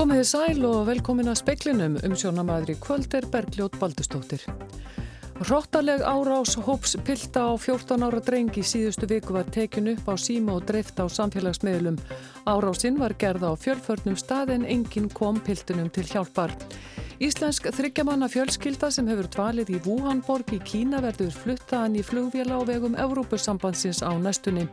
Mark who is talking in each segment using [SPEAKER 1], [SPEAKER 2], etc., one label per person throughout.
[SPEAKER 1] Komiði sæl og velkomin að speiklinum um sjónamaður í kvöld er Bergljót Baldustóttir. Róttaleg árás hóps pilda á 14 ára drengi síðustu viku var tekin upp á síma og dreift á samfélagsmiðlum. Árásinn var gerða á fjölförnum stað en enginn kom pildunum til hjálpar. Íslensk þryggjamanna fjölskylda sem hefur dvalið í Wuhanborg í Kína verður fluttaðan í flugvila á vegum Evrópusambandsins á næstunni.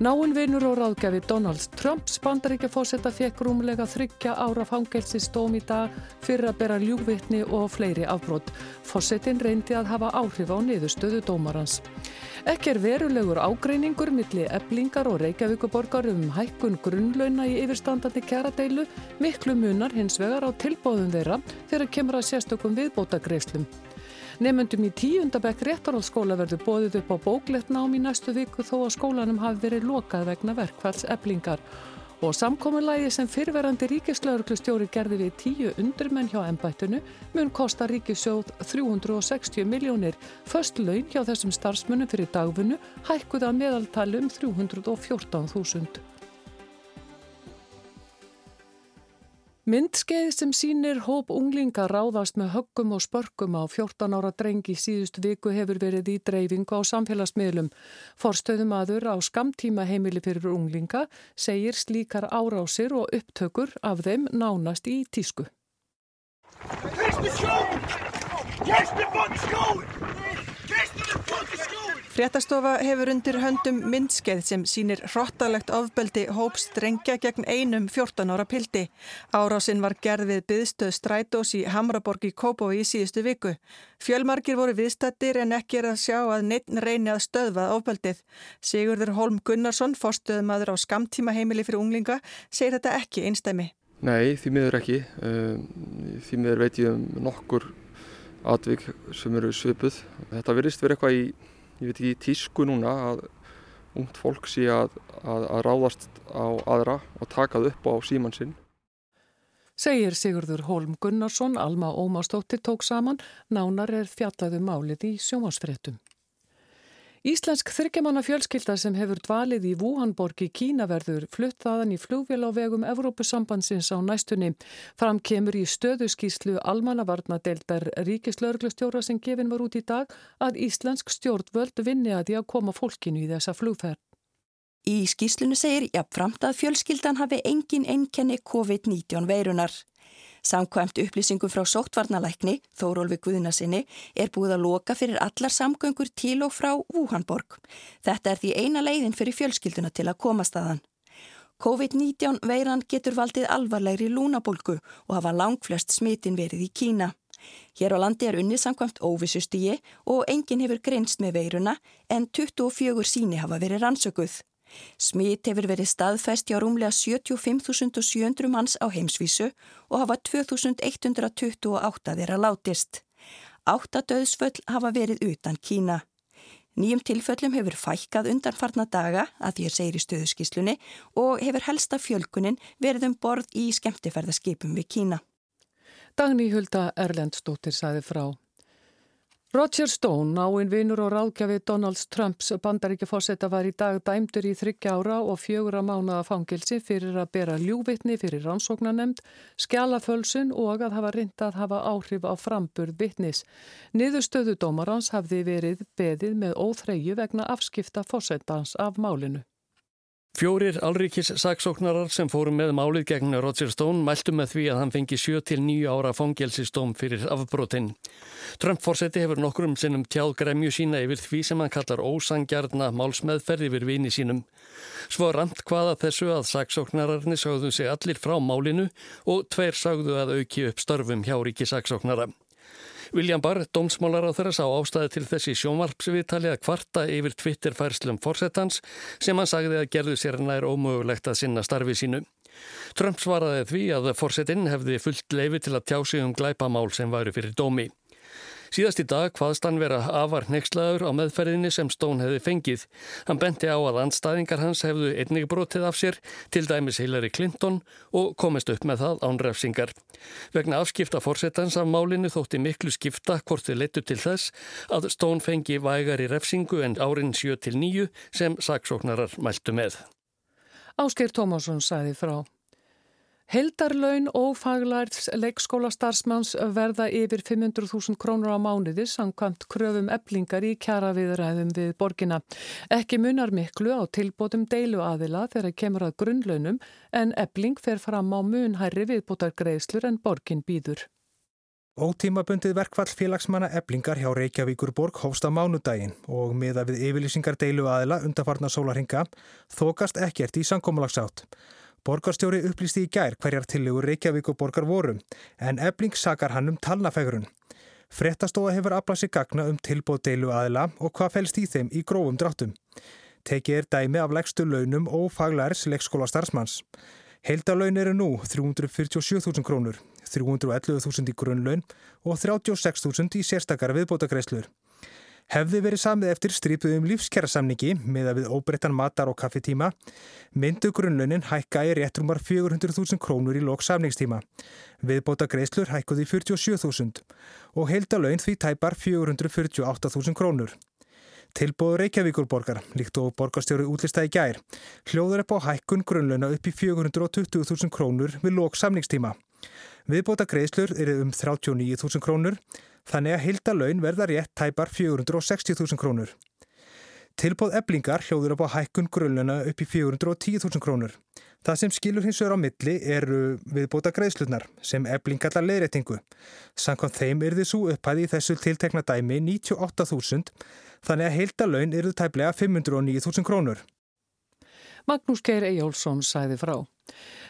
[SPEAKER 1] Náinn vinur og ráðgjafi Donald Trump spandaríkjafósetta fekk rúmlega þryggja ára fangelsistóm í dag fyrir að bera ljúvittni og fleiri afbrót. Fósettin reyndi að hafa áhrif á niðurstöðu dómarans. Ekki er verulegur ágreiningur milli eblingar og reykjavíkuborgar um hækkun grunnlauna í yfirstandandi kjaradeilu, miklu munar hins vegar á tilbóðum þeirra þegar kemur að sérstökum viðbótagreislum. Nefnundum í tíundabekk réttarhaldsskóla verður bóðið upp á bóklegt nám í næstu viku þó að skólanum hafi verið lokað vegna verkfalls eblingar. Og samkominlægi sem fyrverandi ríkislauglustjóri gerði við tíu undurmenn hjá ennbættinu mun kosta ríkisjóð 360 miljónir. Först laun hjá þessum starfsmunum fyrir dagfunnu hækkuða meðaltalum 314.000. Myndskeið sem sínir hóp unglinga ráðast með höggum og spörkum á 14 ára drengi síðust viku hefur verið í dreifingu á samfélagsmiðlum. Forstöðum aður á skamtíma heimili fyrir unglinga segir slíkar árásir og upptökur af þeim nánast í tísku. Gæstu sjón! Gæstu bótt Fréttastofa hefur undir höndum myndskeið sem sínir hróttalegt ofbeldi hóps drengja gegn einum 14 ára pildi. Árásinn var gerð við byðstöð Strætós í Hamraborg í Kópói í síðustu viku. Fjölmarkir voru viðstættir en ekki er að sjá að neitt reyni að stöðvað ofbeldið. Sigurður Holm Gunnarsson, forstöðumadur á skamtíma heimili fyrir unglinga, segir þetta ekki einstæmi.
[SPEAKER 2] Nei, því miður ekki. Ehm, því miður veit ég um nokkur atvik sem eru svipuð. Þetta virðist verið eitthvað í ég veit ekki, tísku núna að ungt fólk sé að, að, að ráðast á aðra og takað upp á síman sinn.
[SPEAKER 1] Segir Sigurður Holm Gunnarsson, Alma Ómarsdóttir tók saman, nánar er fjallaðu málið í sjómasfréttum. Íslensk þryggjamanna fjölskylda sem hefur dvalið í Wuhanborg í Kína verður fluttaðan í flugvél á vegum Evrópusambansins á næstunni. Fram kemur í stöðuskíslu almannavarnadeildar ríkislauglustjóra sem gefin var út í dag að Íslensk stjórnvöld vinni að því að koma fólkinu í þessa flugferð.
[SPEAKER 3] Í skíslunu segir jafnframt að fjölskyldan hafi engin enkenni COVID-19 veirunar. Samkvæmt upplýsingum frá sóttvarnalækni, Þórólfi Guðnasinni, er búið að loka fyrir allar samgöngur til og frá Wuhanborg. Þetta er því eina leiðin fyrir fjölskylduna til að komast aðan. COVID-19 veiran getur valdið alvarlegri lúnabólgu og hafa langflest smitin verið í Kína. Hér á landi er unnið samkvæmt óvissustígi og enginn hefur grenst með veiruna en 24 síni hafa verið rannsökuð. Smit hefur verið staðfæst hjá rúmlega 75.700 manns á heimsvísu og hafa 2.128 þeirra látist. Átta döðsföll hafa verið utan Kína. Nýjum tilföllum hefur fækkað undanfarna daga að því er segir í stöðuskíslunni og hefur helsta fjölkunin verið um borð í skemmtifærðaskipum við Kína.
[SPEAKER 1] Dagný Hulda Erlendstóttir saði frá. Roger Stone, náinn vinur og ráðgjafi Donalds Trumps bandaríkjafósetta var í dag dæmdur í þryggja ára og fjögur að mánaða fangilsi fyrir að bera ljúvitni fyrir rannsóknanemnd, skjálafölsun og að hafa reyndað að hafa áhrif á framburð vitnis. Niðurstöðu dómarans hafði verið beðið með óþreyju vegna afskifta fósettans af málinu.
[SPEAKER 4] Fjórir alríkis saksóknarar sem fórum með málið gegn Roger Stone mæltu með því að hann fengi 7-9 ára fangelsistóm fyrir afbrotinn. Trump-forseti hefur nokkrum sinnum tjáð gremju sína yfir því sem hann kallar ósangjarna málsmeðferð yfir vini sínum. Svo ramt hvaða þessu að saksóknararni sagðu sig allir frá málinu og tveir sagðu að auki upp störfum hjá ríkisaksóknara. William Barr, dómsmálar á þeirra sá ástæði til þessi sjónvarpsviðtali að kvarta yfir Twitter-færslum fórsetans sem hann sagði að gerðu sér nær ómögulegt að sinna starfi sínu. Trump svaraði því að fórsetin hefði fullt leifi til að tjá sig um glæpamál sem væri fyrir dómi. Síðast í dag hvaðst hann vera afar nexlaður á meðferðinni sem Stone hefði fengið. Hann benti á að andstæðingar hans hefðu einnig brotið af sér, til dæmis Hillary Clinton, og komist upp með það ánrefsingar. Vegna afskipta fórsetans af málinu þótti miklu skipta hvort þið leittu til þess að Stone fengi vægar í refsingu en árin 7-9 sem saksóknarar mæltu með.
[SPEAKER 1] Ásker Tómasson sæði frá. Heldarlaun og faglærts leikskólastarfsmanns verða yfir 500.000 krónur á mánuði samkvæmt kröfum eblingar í kjara viðræðum við borgina. Ekki munar miklu á tilbótum deilu aðila þegar kemur að grunnlaunum en ebling fer fram á munhæri viðbótar greiðslur en borgin býður.
[SPEAKER 5] Ótímabundið verkfall félagsmanna eblingar hjá Reykjavíkur borg hófst á mánudaginn og miða við yfirlýsingar deilu aðila undarfarnar sólarhinga þokast ekkert í sankommalagsátt. Borgarstjóri upplýsti í gær hverjar tillegur Reykjavík og borgar voru, en ebling sakar hann um talnafægrun. Frettastofa hefur aflað sér gagna um tilbóð deilu aðila og hvað fælst í þeim í grófum dráttum. Tekið er dæmi af legstu launum og faglærs leikskóla starfsmanns. Heildalaun eru nú 347.000 krónur, 311.000 í grunnlaun og 36.000 í sérstakara viðbótagreislur. Hefði verið samið eftir strípuðum lífskjærasamningi meða við óbreyttan matar og kaffetíma, myndu grunnlaunin hækka í réttrumar 400.000 krónur í lok samningstíma. Viðbóta greiðslur hækkuði 47.000 og heildalaun því tæpar 448.000 krónur. Tilbóður Reykjavíkurborgar, líkt og borgarstjóru útlistæði gær, hljóður upp á hækkun grunnlauna upp í 420.000 krónur við lok samningstíma. Viðbóta greiðslur eru um 39.000 krónur, þannig að hilda laun verða rétt tæpar 460.000 krónur. Tilbóð eblingar hljóður upp á hækkun grunnluna upp í 410.000 krónur. Það sem skilur hins vegar á milli eru viðbóta greiðslutnar sem eblingallar leiðrætingu. Sankon þeim er þið svo upphæði í þessu tiltekna dæmi 98.000 þannig að heilda laun eru tæplega 509.000 krónur.
[SPEAKER 1] Magnús Geir Ejjólfsson sæði frá.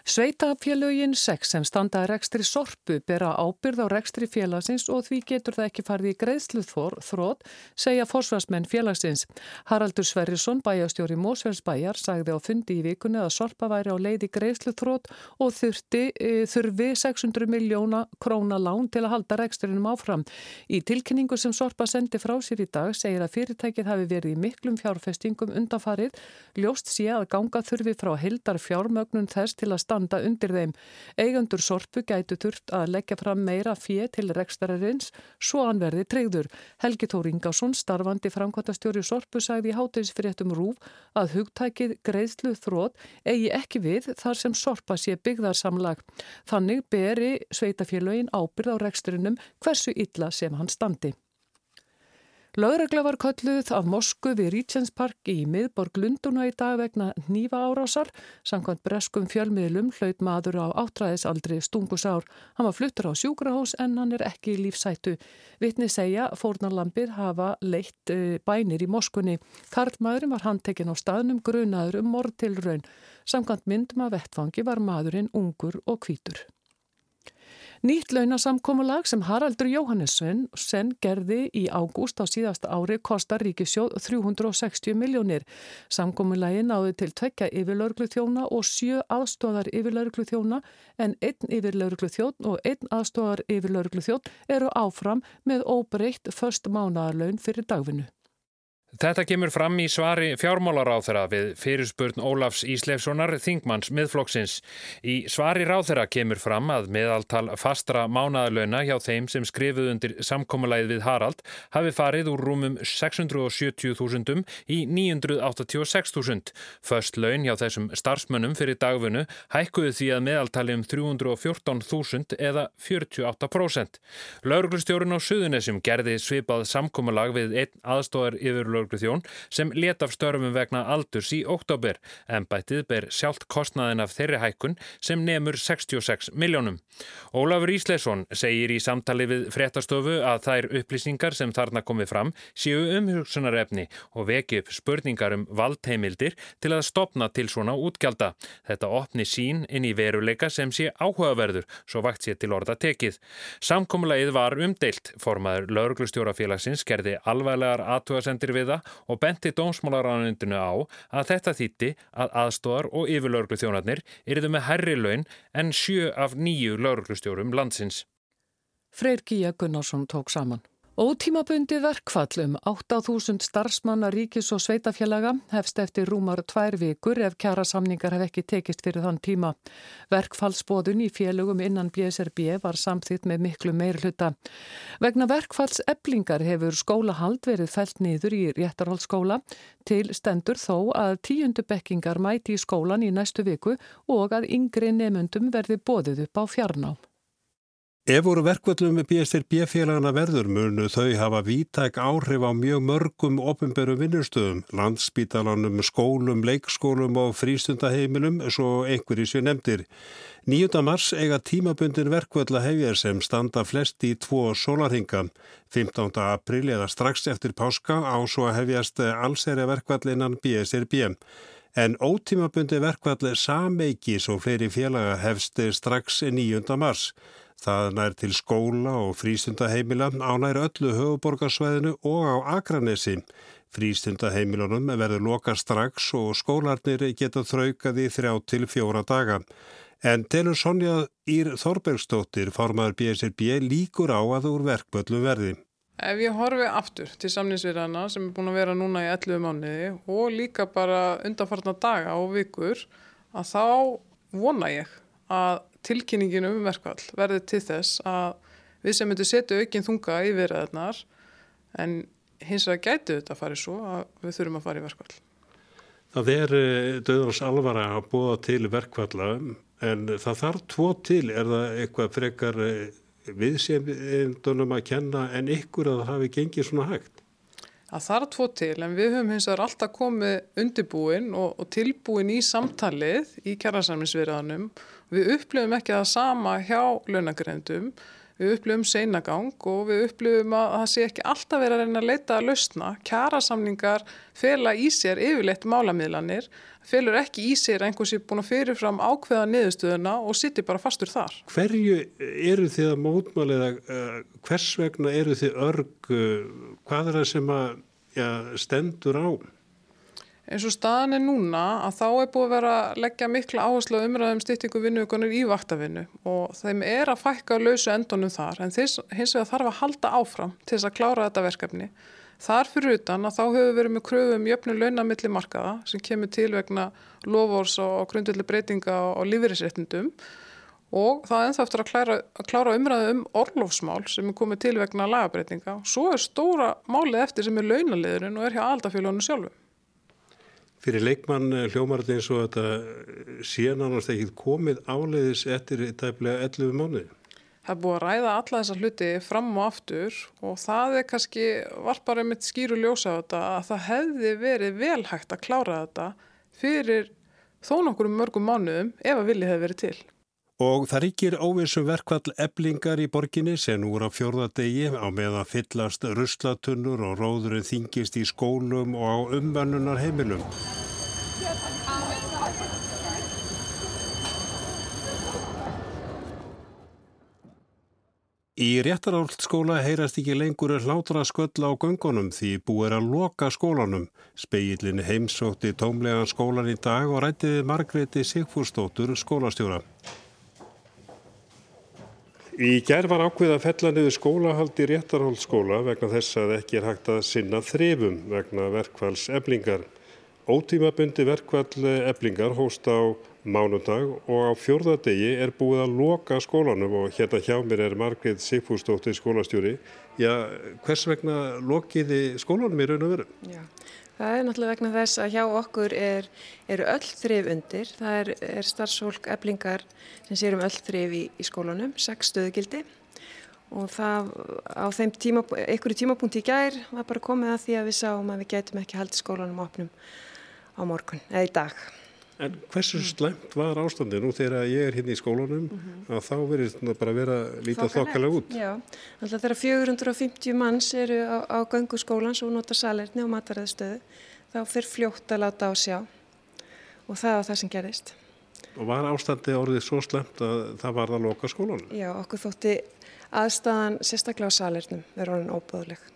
[SPEAKER 1] Sveitafélögin 6 sem standa rekstri sorpu bera ábyrð á rekstri félagsins og því getur það ekki farið í greiðsluð þrótt, segja forsvarsmenn félagsins. Haraldur Sverrisson, bæjastjóri Mósfellsbæjar, sagði á fundi í vikunni að sorpa væri á leiði greiðsluð þrótt og þurfti, e, þurfi 600 miljóna króna lán til að halda reksturinnum áfram. Í tilkynningu sem sorpa sendi frá sér í dag segir að fyrirtækið hafi verið í miklum fjárfestingum undanfarið, ljóst sé að ganga þurfi frá hildar fjármögnun þess til að standa undir þeim. Eigandur sorpu gætu þurft að leggja fram meira fjö til rekstararins svo hann verði treyður. Helgi Tór Ingarsson, starfandi framkvæmtastjóri sorpu, sagði í hátegisfréttum rúf að hugtækið greiðslu þrótt eigi ekki við þar sem sorpa sé byggðarsamlag. Þannig beri sveitafélögin ábyrð á reksturinnum hversu illa sem hann standi. Lögregla var kölluð af Mosku við Rítsenspark í miðborg Lunduna í dag vegna nýfa árásar. Samkvæmt breskum fjölmiðlum hlaut maður á áttræðisaldri stungusár. Hann var fluttur á sjúkrahós en hann er ekki í lífsætu. Vittni segja fórnarlampir hafa leitt eh, bænir í Moskunni. Karl maðurinn var handtekinn á staðnum grunaður um mortilraun. Samkvæmt myndum að vettfangi var maðurinn ungur og kvítur. Nýtt launasamkómulag sem Haraldur Jóhannesson sen gerði í ágúst á síðasta ári kostar ríkisjóð 360 miljónir. Samkómulagi náði til tvekja yfirlaurglu þjóna og sjö aðstóðar yfirlaurglu þjóna en einn yfirlaurglu þjón og einn aðstóðar yfirlaurglu þjón eru áfram með óbreytt först mánadarlaun fyrir dagvinnu.
[SPEAKER 6] Þetta kemur fram í svari fjármálaráþera við fyrirspurn Ólafs Ísleifssonar Þingmanns miðflokksins. Í svari ráþera kemur fram að meðaltal fastra mánaðalöna hjá þeim sem skrifuð undir samkómulæð við Harald hafi farið úr rúmum 670.000 í 986.000. Föst laun hjá þessum starfsmönnum fyrir dagvunu hækkuðu því að meðaltali um 314.000 eða 48%. Lauruglustjórun á Suðunesum gerði svipað samkómulag við einn aðstóðar yfir laurugluþjón sem let af störfum vegna aldurs í oktober en bætið ber sjálft kostnaðin af þeirri hækkun sem nefnur 66 miljónum. Ólafur Ísleisson segir í samtali við fréttastofu að þær upplýsingar sem þarna komið fram séu umhugsunarefni og veki upp spurningar um valdheimildir til að stopna til svona útgjalda. Þetta opni sín inn í veruleika sem sé áhugaverður svo vakt sé til orða tekið. Samkomlegið var umdeilt, formaður lauruglustjórafélagsins gerði alvæglegar aðtugasendir við það og benti dómsmálaranundinu á að þetta þýtti að aðstóðar og yfirlauruglu þjónarnir eruðu með herri laun en sjö af nýju lauruglustjórum landsins.
[SPEAKER 1] Freyr Gíja Gunnarsson tók saman. Ótímabundi verkfall um 8.000 starfsmanna ríkis og sveitafélaga hefst eftir rúmar tvær vikur ef kjara samningar hef ekki tekist fyrir þann tíma. Verkfallsbóðun í félögum innan BSRB var samþitt með miklu meirhluta. Vegna verkfalls eblingar hefur skólahald verið fælt niður í réttarhaldsskóla til stendur þó að tíundu bekkingar mæti í skólan í næstu viku og að yngri nefnundum verði bóðið upp á fjarnám.
[SPEAKER 7] Ef voru verkvöldum með BSRB-félagana verður munu þau hafa vítæk áhrif á mjög mörgum ofinberum vinnustöðum, landsbítalanum, skólum, leikskólum og frístundaheimilum, svo einhverjir séu nefndir. 9. mars eiga tímabundin verkvöld að hefja sem standa flest í tvo sólarhinga. 15. april eða strax eftir páska á svo hefjast allsæri verkvöld innan BSRB. En ótímabundi verkvöld sameikis og fleiri félaga hefst strax 9. mars. Það nær til skóla og frístundaheimila á nær öllu höfuborgarsvæðinu og á Akranesi. Frístundaheimilunum verður loka strax og skólarnir geta þraukað í þrjá til fjóra daga. En telur Sonja Ír Þorbergstóttir, formadur BSRB, líkur á að úr verkböllum verði.
[SPEAKER 8] Ef ég horfi aftur til samninsverðana sem er búin að vera núna í 11 mánuði og líka bara undanfarnar daga og vikur, að þá vona ég að tilkynningin um verkvall verði til þess að við sem myndum setja aukinn þunga í viðræðnar en hins vegar gætu þetta að fara svo að við þurfum að fara í verkvall.
[SPEAKER 7] Það er eh, döðans alvara að búa til verkvalla en það þarf tvo til, er það eitthvað frekar eh, viðsefndunum að kenna en ykkur að það hafi gengið svona hægt?
[SPEAKER 8] Það þarf tvo til en við höfum hins vegar alltaf komið undirbúin og, og tilbúin í samtalið í kjærarsamlingsverðanum Við upplifum ekki það sama hjá launagrendum, við upplifum seinagang og við upplifum að það sé ekki alltaf verið að reyna að leita að lausna. Kjærasamningar fela í sér yfirleitt málamiðlanir, felur ekki í sér einhversi búin að fyrirfram ákveða niðurstöðuna og sittir bara fastur þar.
[SPEAKER 7] Hverju eru þið að mótmáliða, uh, hvers vegna eru þið örg, uh, hvað er það sem að, ja, stendur á?
[SPEAKER 8] eins og staðan er núna að þá er búið að vera að leggja mikla áherslu umræðum styrtingu vinnuökunar í vaktavinnu og þeim er að fækka að lausa endunum þar en þess, hins vegar þarf að halda áfram til þess að klára þetta verkefni. Þar fyrir utan að þá hefur verið með kröfum jöfnu launamilli markaða sem kemur til vegna lofórs og grundvillig breytinga og lífeyrisréttindum og það er ennþá eftir að klára, að klára umræðu um orlofsmál sem er komið til vegna lagabreitinga. Svo er stóra málið eftir sem er launaliðurinn og er hjá aldafélaginu sjálfu.
[SPEAKER 7] Fyrir leikmann eh, hljómarði eins og þetta eh, sénanast ekki komið áleiðis eftir tæplega 11 mánuði.
[SPEAKER 8] Það er búið að ræða alla þessa hluti fram og aftur og það er kannski varpar einmitt skýru ljósa á þetta að það hefði verið velhægt að klára þetta fyrir þó nokkur mörgum mánuðum ef að villi hefði verið til.
[SPEAKER 7] Og það ríkir óvissum verkvall eblingar í borginni sem úr á fjórðadegi á meðan fyllast ruslatunnur og róðurinn þingist í skólum og á umvannunar heimilum. Í réttarálskóla heyrast ekki lengur hlátra sköll á göngunum því búið er að loka skólanum. Speillin heimsótti tómlegan skólan í dag og rættiði Margreti Sigfúrstóttur skólastjóra. Í gerð var ákveð að fella niður skólahald í réttarhóldskóla vegna þess að ekki er hægt að sinna þrefum vegna verkvalls eblingar. Ótímabundi verkvall eblingar hóst á mánundag og á fjórðadegi er búið að loka skólanum og hérna hjá mér er Margrið Sigfúrsdóttir skólastjóri. Já, hvers vegna lokiði skólanum í raun og veru?
[SPEAKER 9] Já, Það er náttúrulega vegna þess að hjá okkur er, eru öll þrif undir. Það er, er starfsfólk eblingar sem sér um öll þrif í, í skólanum, sex stöðugildi og það á þeim tíma, einhverju tímapunkti í gær var bara komið að því að við sáum að við getum ekki haldið skólanum opnum á morgun eða í dag.
[SPEAKER 7] En hversu slæmt var ástandið nú þegar ég er hérna í skólanum mm -hmm. að þá þetta bara vera lítið þokkalega út?
[SPEAKER 9] Já, alltaf þegar 450 manns eru á, á gangu skólans og nota salerni og mataræðstöðu þá fyrir fljótt að láta á sjá og það var það sem gerist.
[SPEAKER 7] Og var ástandið orðið svo slæmt að það var að loka skólanum?
[SPEAKER 9] Já, okkur þótti aðstæðan sérstaklega á salernum verður orðin óbúðleg.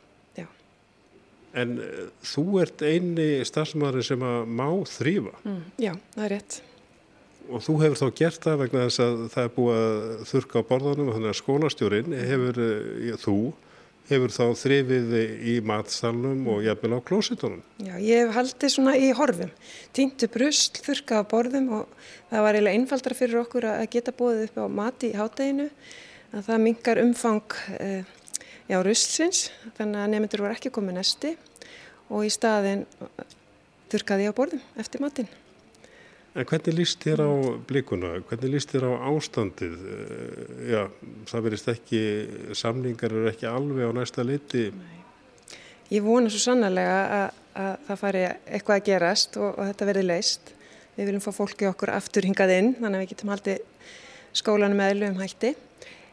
[SPEAKER 7] En eh, þú ert eini starfsmæður sem að má þrýfa. Mm,
[SPEAKER 9] já, það er rétt.
[SPEAKER 7] Og þú hefur þá gert það vegna þess að það er búið að þurka á borðanum og þannig að skólastjórin hefur, eh, þú hefur þá þrifið í matsalunum og jafnvel á klósitunum.
[SPEAKER 9] Já, ég hef haldið svona í horfum. Týntu brusl, þurka á borðum og það var eiginlega einfaldra fyrir okkur að geta bóðið upp á mati í hátteginu. Það mingar umfang eh, já, ruslsins, þannig að nefndur voru ekki komið nesti og í staðin þurkaði ég á borðum eftir matin.
[SPEAKER 7] En hvernig líst þér á blikuna? Hvernig líst þér á ástandið? Eh, já, það verist ekki, samlingar eru ekki alveg á næsta liti.
[SPEAKER 9] Ég vona svo sannarlega að, að það fari eitthvað að gerast og, og þetta verði leist. Við viljum fá fólki okkur aftur hingað inn, þannig að við getum haldið skólanum með eðlum hætti.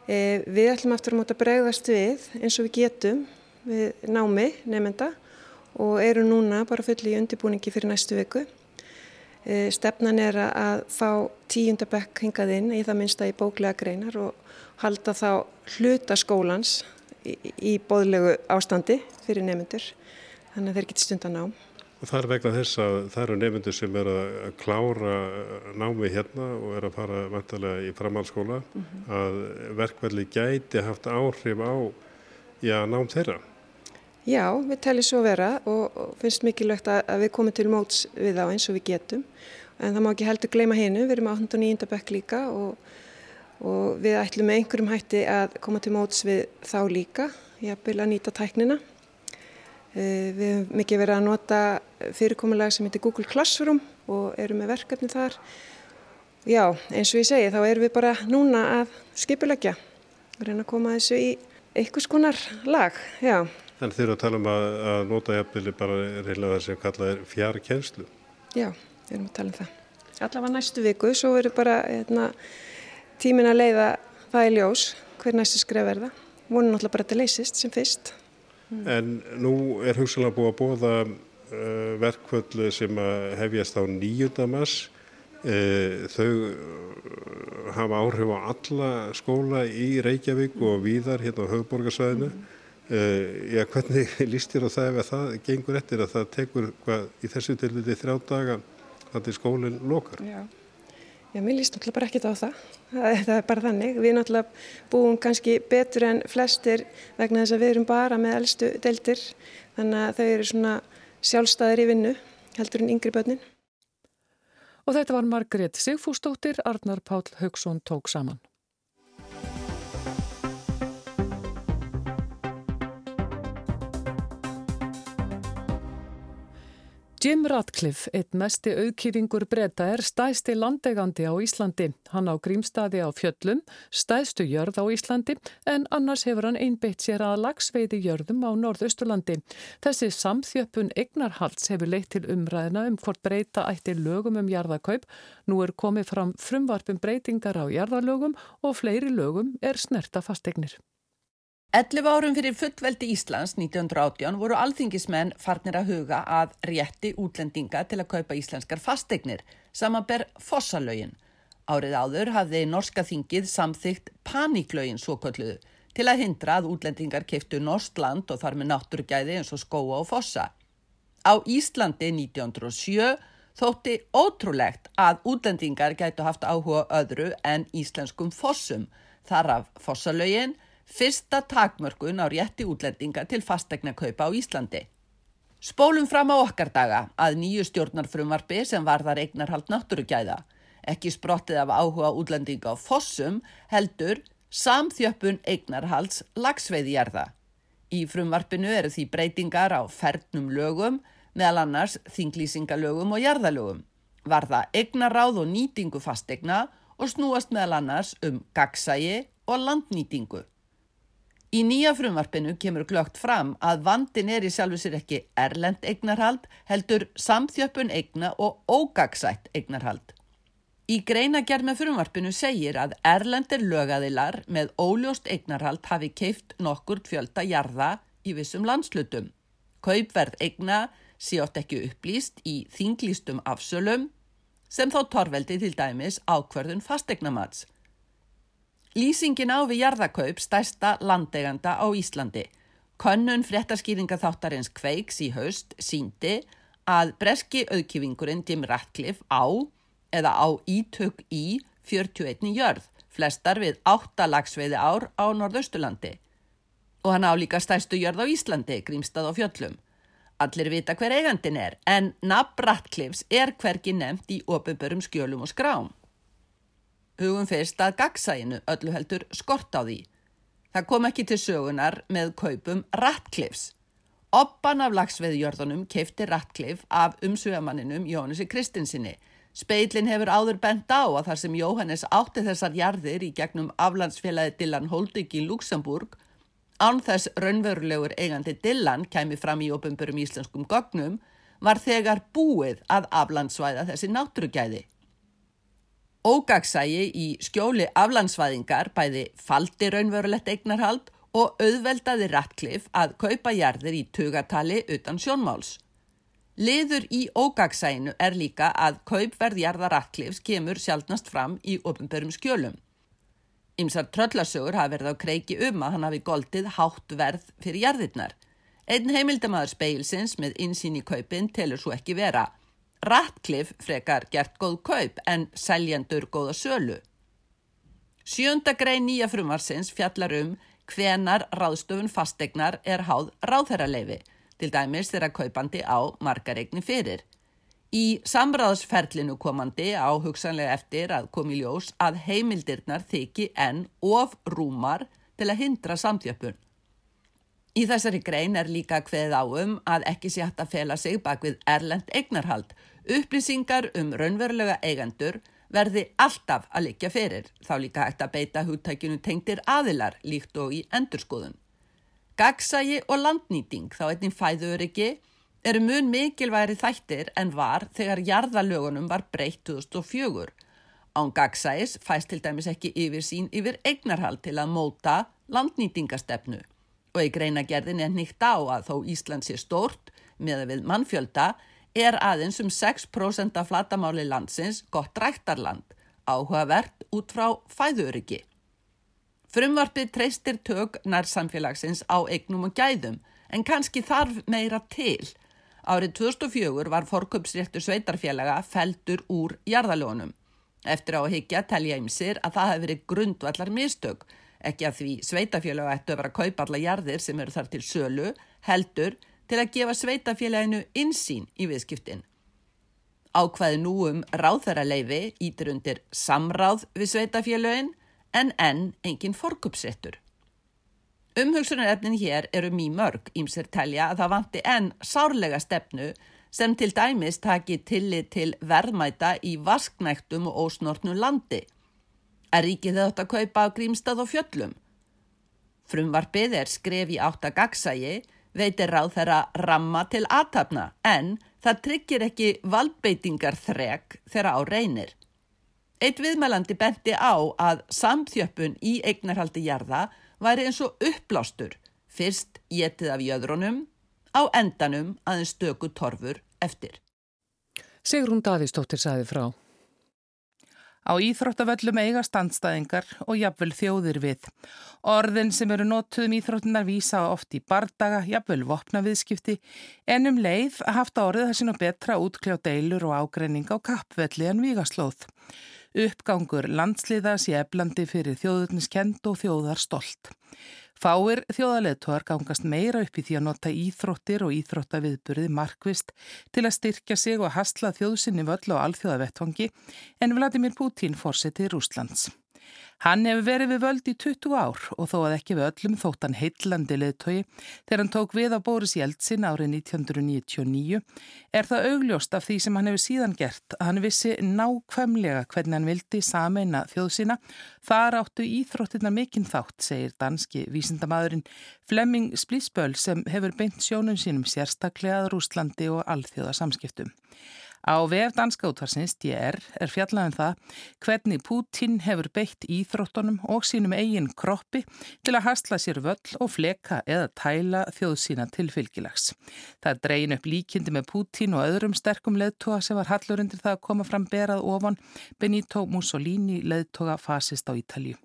[SPEAKER 9] E, við ætlum aftur að móta bregðast við eins og við getum við námi nefnda og eru núna bara fulli í undirbúningi fyrir næstu viku. Eh, stefnan er að fá tíundabekk hingað inn í það minnsta í bóklega greinar og halda þá hluta skólans í, í bóðlegu ástandi fyrir nefnendur þannig að þeir geti stundan ná.
[SPEAKER 7] Og það er vegna þess að það eru nefnendur sem er að klára námi hérna og er að fara vantarlega í framhaldsskóla mm -hmm. að verkvelli gæti haft áhrif á já, nám þeirra.
[SPEAKER 9] Já, við teljum svo vera og, og finnst mikilvægt að, að við komum til móts við þá eins og við getum en það má ekki heldur gleyma hinnu, við erum á 8. og 9. bekk líka og, og við ætlum með einhverjum hætti að koma til móts við þá líka, ég vil að nýta tæknina. Eh, við hefum mikið verið að nota fyrirkomulega sem heitir Google Classroom og erum með verkefni þar. Já, eins og ég segi, þá erum við bara núna að skipulegja og reyna að koma þessu í einhvers konar lag, já.
[SPEAKER 7] Þannig þeir eru að tala um að, að nota jafnvili bara reynilega það sem kallað er fjarkenslu.
[SPEAKER 9] Já, við erum að tala um það. Allavega næstu viku, svo verður bara hérna, tímin að leiða það í ljós, hver næstu skref er það. Vonum náttúrulega bara að þetta leysist sem fyrst.
[SPEAKER 7] En nú er hugsalega búið að bóða uh, verkvöldu sem hefjast á nýjundamas. Uh, þau uh, hafa áhrif á alla skóla í Reykjavík og víðar hérna á höfuborgarsvæðinu. Uh, já, hvernig líst þér á það ef það gengur eftir að það tekur hvað, í þessu tilviti þrjá daga að skólinn lokar?
[SPEAKER 9] Já. Já, mér líst náttúrulega bara ekkit á það. Það er bara þannig. Við náttúrulega búum kannski betur en flestir vegna þess að við erum bara með eldstu deildir þannig að þau eru svona sjálfstæðir í vinnu heldur en yngri börnin.
[SPEAKER 1] Og þetta var Margrét Sigfúsdóttir, Arnar Pál Haugsson tók saman. Jim Ratcliffe, eitt mesti auðkýfingur breyta, er stæsti landegandi á Íslandi. Hann á grímstaði á fjöllum, stæstu jörð á Íslandi en annars hefur hann einbeitt sér að lagsveiði jörðum á Norðausturlandi. Þessi samþjöppun Egnarhalds hefur leitt til umræðina um hvort breyta ætti lögum um jarðakaup. Nú er komið fram frumvarpum breytingar á jarðalögum og fleiri lögum er snerta fastegnir.
[SPEAKER 10] 11 árum fyrir fullveldi Íslands 1918 voru alþingismenn farnir að huga að rétti útlendinga til að kaupa íslenskar fastegnir, samanber fossalögin. Árið áður hafði norska þingið samþygt paníklögin svo kolluðu til að hindra að útlendingar keiftu norsk land og þar með náttúrgæði eins og skóa og fossa. Á Íslandi 1907 þótti ótrúlegt að útlendingar gætu haft áhuga öðru en íslenskum fossum, þar af fossalögin, fyrsta takmörkun á rétti útlendinga til fastegna kaupa á Íslandi. Spólum fram á okkar daga að nýju stjórnarfrumvarfi sem varðar eignarhald náttúrugæða, ekki sprottið af áhuga útlendinga á fossum, heldur samþjöppun eignarhalds lagsveiðjarða. Í frumvarpinu eru því breytingar á fernum lögum, meðal annars þinglýsingalögum og jarðalögum, varða eignaráð og nýtingu fastegna og snúast meðal annars um gagsægi og landnýtingu. Í nýja frumvarpinu kemur glögt fram að vandin er í sjálfu sér ekki erlend eignarhald, heldur samþjöppun eigna og ógagsætt eignarhald. Í greina gerð með frumvarpinu segir að erlendir lögaðilar með óljóst eignarhald hafi keift nokkur fjölda jarða í vissum landslutum. Kaupverð eigna sé átt ekki upplýst í þinglýstum afsölum sem þó torveldi til dæmis ákverðun fastegnamats. Lýsingin á við jarðakaup stærsta landeganda á Íslandi. Könnun fréttaskýringa þáttarins Kveiks í haust síndi að breski auðkjöfingurinn Jim Ratcliffe á eða á ítök í 41 jörð, flestar við 8 lagsveiði ár á Norðausturlandi. og hann álíka stæstu jörð á Íslandi, Grímstað og Fjöllum. Allir vita hver eigandin er, en nafn Ratcliffs er hverki nefnt í ofinbörum skjölum og skrám. Hugum fyrst að gagsæinu öllu heldur skort á því. Það kom ekki til sögunar með kaupum Ratcliffs. Oppan af lagsveðjörðunum keifti Ratcliffe af umsvegamanninum Jónasi Kristinsinni. Speilin hefur áður bent á að þar sem Jóhannes átti þessar jarðir í gegnum aflandsfélagi Dillan Holding í Luxemburg Án þess raunverulegur eigandi Dillan kæmi fram í ofinbörum íslenskum gognum var þegar búið að aflandsvæða þessi náttúrugæði. Ógagsægi í skjóli aflandsvæðingar bæði faldi raunverulegt eignarhald og auðveldaði Ratcliffe að kaupa jarðir í tugatali utan sjónmáls. Liður í ógagsæginu er líka að kaupverðjarða Ratcliffes kemur sjálfnast fram í ofinbörum skjölum. Ymsar tröllasögur hafa verið á kreiki um að hann hafi goldið hátt verð fyrir jarðirnar. Einn heimildamaður speilsins með insýn í kaupin telur svo ekki vera. Ratcliffe frekar gert góð kaup en seljendur góða sölu. Sjönda grei nýja frumarsins fjallar um hvenar ráðstöfun fastegnar er háð ráðherraleifi, til dæmis þeirra kaupandi á margaregni fyrir. Í samráðsferlinu komandi á hugsanlega eftir að komi ljós að heimildirnar þykji enn of rúmar til að hindra samtjöpun. Í þessari grein er líka hveð áum að ekki sé hægt að fela sig bak við erlend eignarhald. Upplýsingar um raunverulega eigendur verði alltaf að likja fyrir, þá líka hægt að beita húttækjunu tengtir aðilar líkt og í endurskoðun. Gagsægi og landnýting þá einnig fæður ekki eru mun mikilværi þættir en var þegar jarðalögunum var breytt 2004. Án gagsæs fæst til dæmis ekki yfir sín yfir eignarhald til að móta landnýtingastefnu og í greinagerðin er nýtt á að þó Ísland sé stort með að við mannfjölda er aðeins um 6% af flatamáli landsins gott rættarland áhugavert út frá fæðuriki. Frumvarpið treystir tök nær samfélagsins á eignum og gæðum en kannski þarf meira til Árið 2004 var forköpsréttur sveitarfélaga feldur úr jarðalónum. Eftir á að higgja telja ymsir að það hefði verið grundvallar mistök, ekki að því sveitarfélaga ættu að vera að kaupa alla jarðir sem eru þar til sölu, heldur til að gefa sveitarfélaginu insýn í viðskiptin. Ákvaði nú um ráðherraleifi ítir undir samráð við sveitarfélagin en enn engin forköpsréttur. Umhugsunarefnin hér eru mjög mörg, ímser telja að það vanti enn sárlega stefnu sem til dæmis taki tillit til verðmæta í vasknæktum og ósnortnum landi. Er ríkið þetta að kaupa grímstað og fjöllum? Frumvarpið er skref í átt að gagsægi, veitir ráð þeirra ramma til aðtapna en það tryggir ekki valdbeitingar þrek þeirra á reynir. Eitt viðmælandi benti á að samþjöppun í eignarhaldi jarða væri eins og uppblástur, fyrst getið af jöðrunum, á endanum aðeins stöku torfur eftir.
[SPEAKER 1] Sigrún Davísdóttir sæði frá.
[SPEAKER 11] Á íþróttavöllum eiga standstæðingar og jafnvel þjóðir við. Orðin sem eru nóttuðum íþróttunar vísa oft í bardaga, jafnvel vopnaviðskipti, en um leið haft orðið það sín og betra útkljá deilur og ágreining á kappvelli en vígaslóð. Uppgangur landsliða sé eflandi fyrir þjóðurniskend og þjóðar stolt. Fáir þjóðaleðtóðar gangast meira upp í því að nota íþróttir og íþróttaviðburði markvist til að styrkja sig og hasla þjóðsynni völl og alþjóðavettvangi en Vladimir Putin fórsetið Rúslands. Hann hefur verið við völd í 20 ár og þó að ekki við öllum þótt hann heitlandi leðtogi þegar hann tók við á Boris Jeltsin árið 1999 er það augljóst af því sem hann hefur síðan gert að hann vissi nákvæmlega hvernig hann vildi sameina þjóðsina. Þar áttu íþróttina mikinn þátt, segir danski vísindamaðurinn Flemming Splísböl sem hefur beint sjónum sínum sérstaklega að Rúslandi og alþjóða samskiptum. Á vef danska útvarsins DR er fjallaðum það hvernig Putin hefur beitt íþróttunum og sínum eigin kroppi til að hasla sér völl og fleka eða tæla þjóð sína til fylgilags. Það dreyin upp líkindi með Putin og öðrum sterkum leðtoga sem var hallur undir það að koma fram berað ofan Benito Mussolini leðtoga fasist á Ítalju.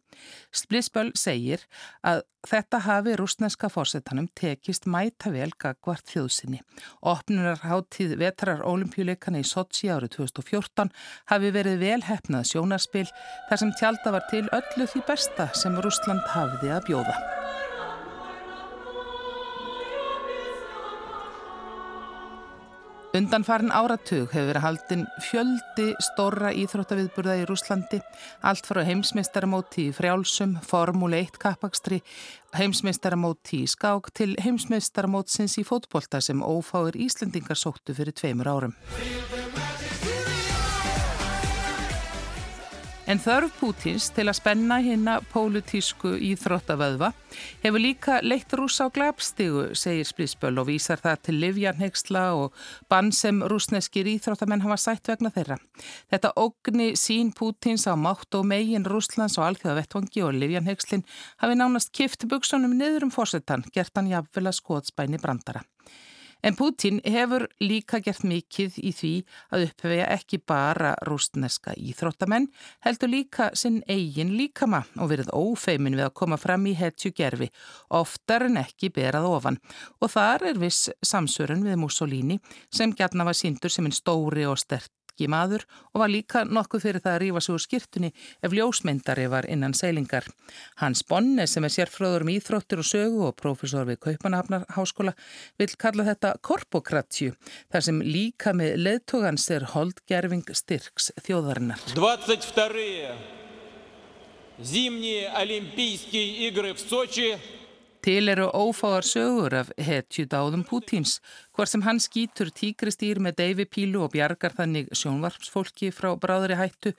[SPEAKER 11] Splitsböll segir að þetta hafi rúsneska fórsetanum tekist mæta vel gagvart þjóðsynni. Opnunar háttíð vetrar olimpíuleikana í Sochi árið 2014 hafi verið vel hefnað sjónarspil þar sem tjálta var til öllu því besta sem Rúsland hafiði að bjóða. Undanfarin áratug hefur verið haldinn fjöldi stóra íþróttaviðburða í Rúslandi, allt frá heimsmeistaramóti í frjálsum, formúli 1 kappakstri, heimsmeistaramóti í skák til heimsmeistaramótsins í fótbolta sem ófáir Íslandingar sóttu fyrir tveimur árum. En þörf Pútins til að spenna hérna pólutísku íþróttavöðva hefur líka leitt rúsa á glabstígu, segir Splísböll og vísar það til livjarnhegsla og bann sem rúsneskir íþróttamenn hafa sætt vegna þeirra. Þetta ógni sín Pútins á mátt og megin Rúslands og alþjóða vettvangi og livjarnhegslin hafi nánast kift buksunum niður um fórsetan, gert hann jafnvel að skoðspæni brandara. En Putin hefur líka gert mikið í því að upphefja ekki bara rústneska íþróttamenn, heldur líka sinn eigin líkama og verið ófeimin við að koma fram í hetju gerfi, oftar en ekki berað ofan. Og þar er viss samsörun við Mussolini sem gætna var síndur sem einn stóri og stert ekki maður og var líka nokkuð fyrir það að rífa sig úr skirtunni ef ljósmyndari var innan seilingar. Hans Bonne sem er sérfröður um íþróttir og sögu og profesor við Kaupanahafnarháskóla vil kalla þetta korpokratju þar sem líka með leðtogans er holdgerfing styrks þjóðarinnar. 22. Zimni olimpíski ygri v Sochi Til eru ófáar sögur af hetjudáðum Pútins, hvar sem hann skýtur tíkristýr með deyfipílu og bjargar þannig sjónvarpsfólki frá bráðri hættu,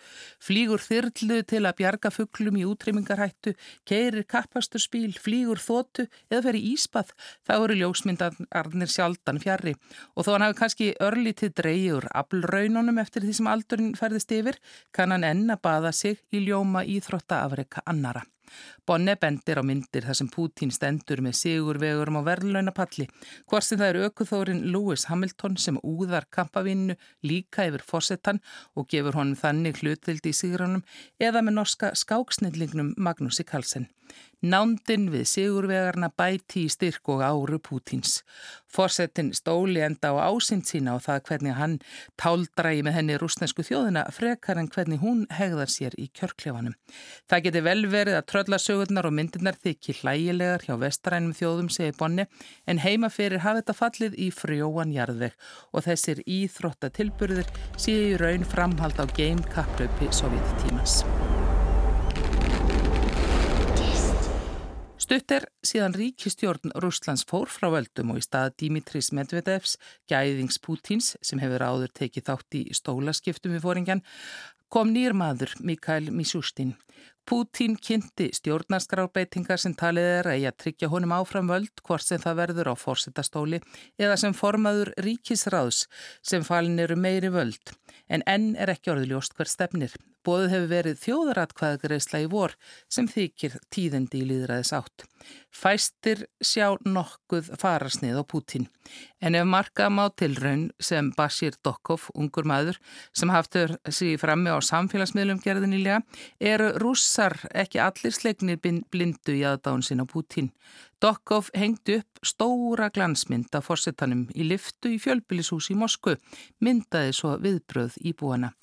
[SPEAKER 11] flýgur þyrlu til að bjarga fugglum í útrymmingarhættu, keirir kappasturspíl, flýgur þótu eða fer í íspað, þá eru ljósmyndarnir sjaldan fjari. Og þó hann hafi kannski örlítið dreyjur aflraununum eftir því sem aldurinn ferðist yfir, kann hann enna baða sig í ljóma íþrótta afreika annara. Bonne bendir á myndir þar sem Pútín stendur með sigurvegurum á verðlaunapalli, hvort sem það er aukuþórin Lewis Hamilton sem úðar kampavinnu líka yfir fórsetan og gefur honum þannig hlutildi í sigranum eða með norska skáksnillingnum Magnúsi Karlsson. Nándin við sigurvegarna bæti í styrk og áru Pútins. Forsetin stóli enda á ásind sína og það hvernig hann táldrægi með henni rúsnesku þjóðina frekar en hvernig hún hegðar sér í kjörklefanum. Það geti vel verið að tröllasögurnar og myndirnar þykki hlægilegar hjá vestrænum þjóðum segi Bonni en heima fyrir hafi þetta fallið í frjóan jarðveg og þessir íþrótta tilburðir séu raun framhald á game kapplöpi Stutt er síðan ríkistjórn Rúslands fór frá völdum og í stað Dimitris Medvedevs, gæðings Pútins sem hefur áður tekið þátt í stólaskiptum við fóringjan, kom nýr maður Mikael Mishustin. Pútín kynnti stjórnarskrárbeitingar sem talið er að ég að tryggja honum áfram völd hvort sem það verður á fórsetastóli eða sem formaður ríkisráðs sem falin eru meiri völd en enn er ekki orðiljóst hver stefnir. Bóðið hefur verið þjóðaratkvæðagreisla í vor sem þykir tíðendi í líðræðis átt. Fæstir sjá nokkuð farasnið á Pútín. En ef marka má tilraun sem Bashir Dokov, ungur maður, sem haftur sig frammi á samfélagsmiðlum gerðinnilega, eru rússar ekki allir slegnir blindu í aðdáðun sin á Pútín. Dokov hengdi upp stóra glansmynd af fórsetanum í liftu í fjölbylishús í Moskvu, myndaði svo viðbröð í búana.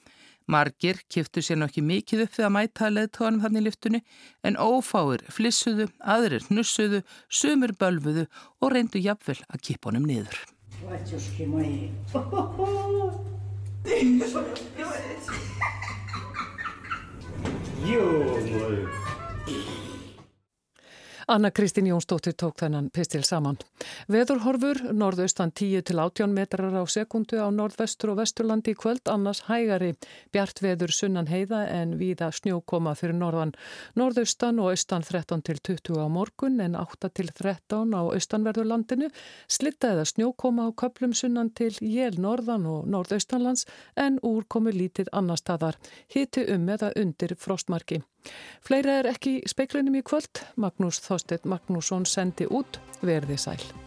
[SPEAKER 11] Margir kiftu sér nokkið mikið upp við að mæta leðtóðanum þannig í liftunni en ófáir flissuðu, aðrir nussuðu, sumur bölfuðu og reyndu jafnvel að kipa honum niður.
[SPEAKER 1] Jú, Anna Kristín Jónsdóttir tók þennan pistil saman. Veðurhorfur, norðaustan 10 til 18 metrar á sekundu á norðvestur og vesturlandi í kvöld, annars hægari bjart veður sunnan heiða en víða snjókoma fyrir norðan. Norðaustan og austan 13 til 20 á morgun en 8 til 13 á austanverðurlandinu. Slitta eða snjókoma á köplum sunnan til jél norðan og norðaustanlands en úr komu lítið annar staðar. Hiti um eða undir frostmarki. Fleira er ekki speiklinum í kvöld. Magnús Þorstedt Magnússon sendi út verði sæl.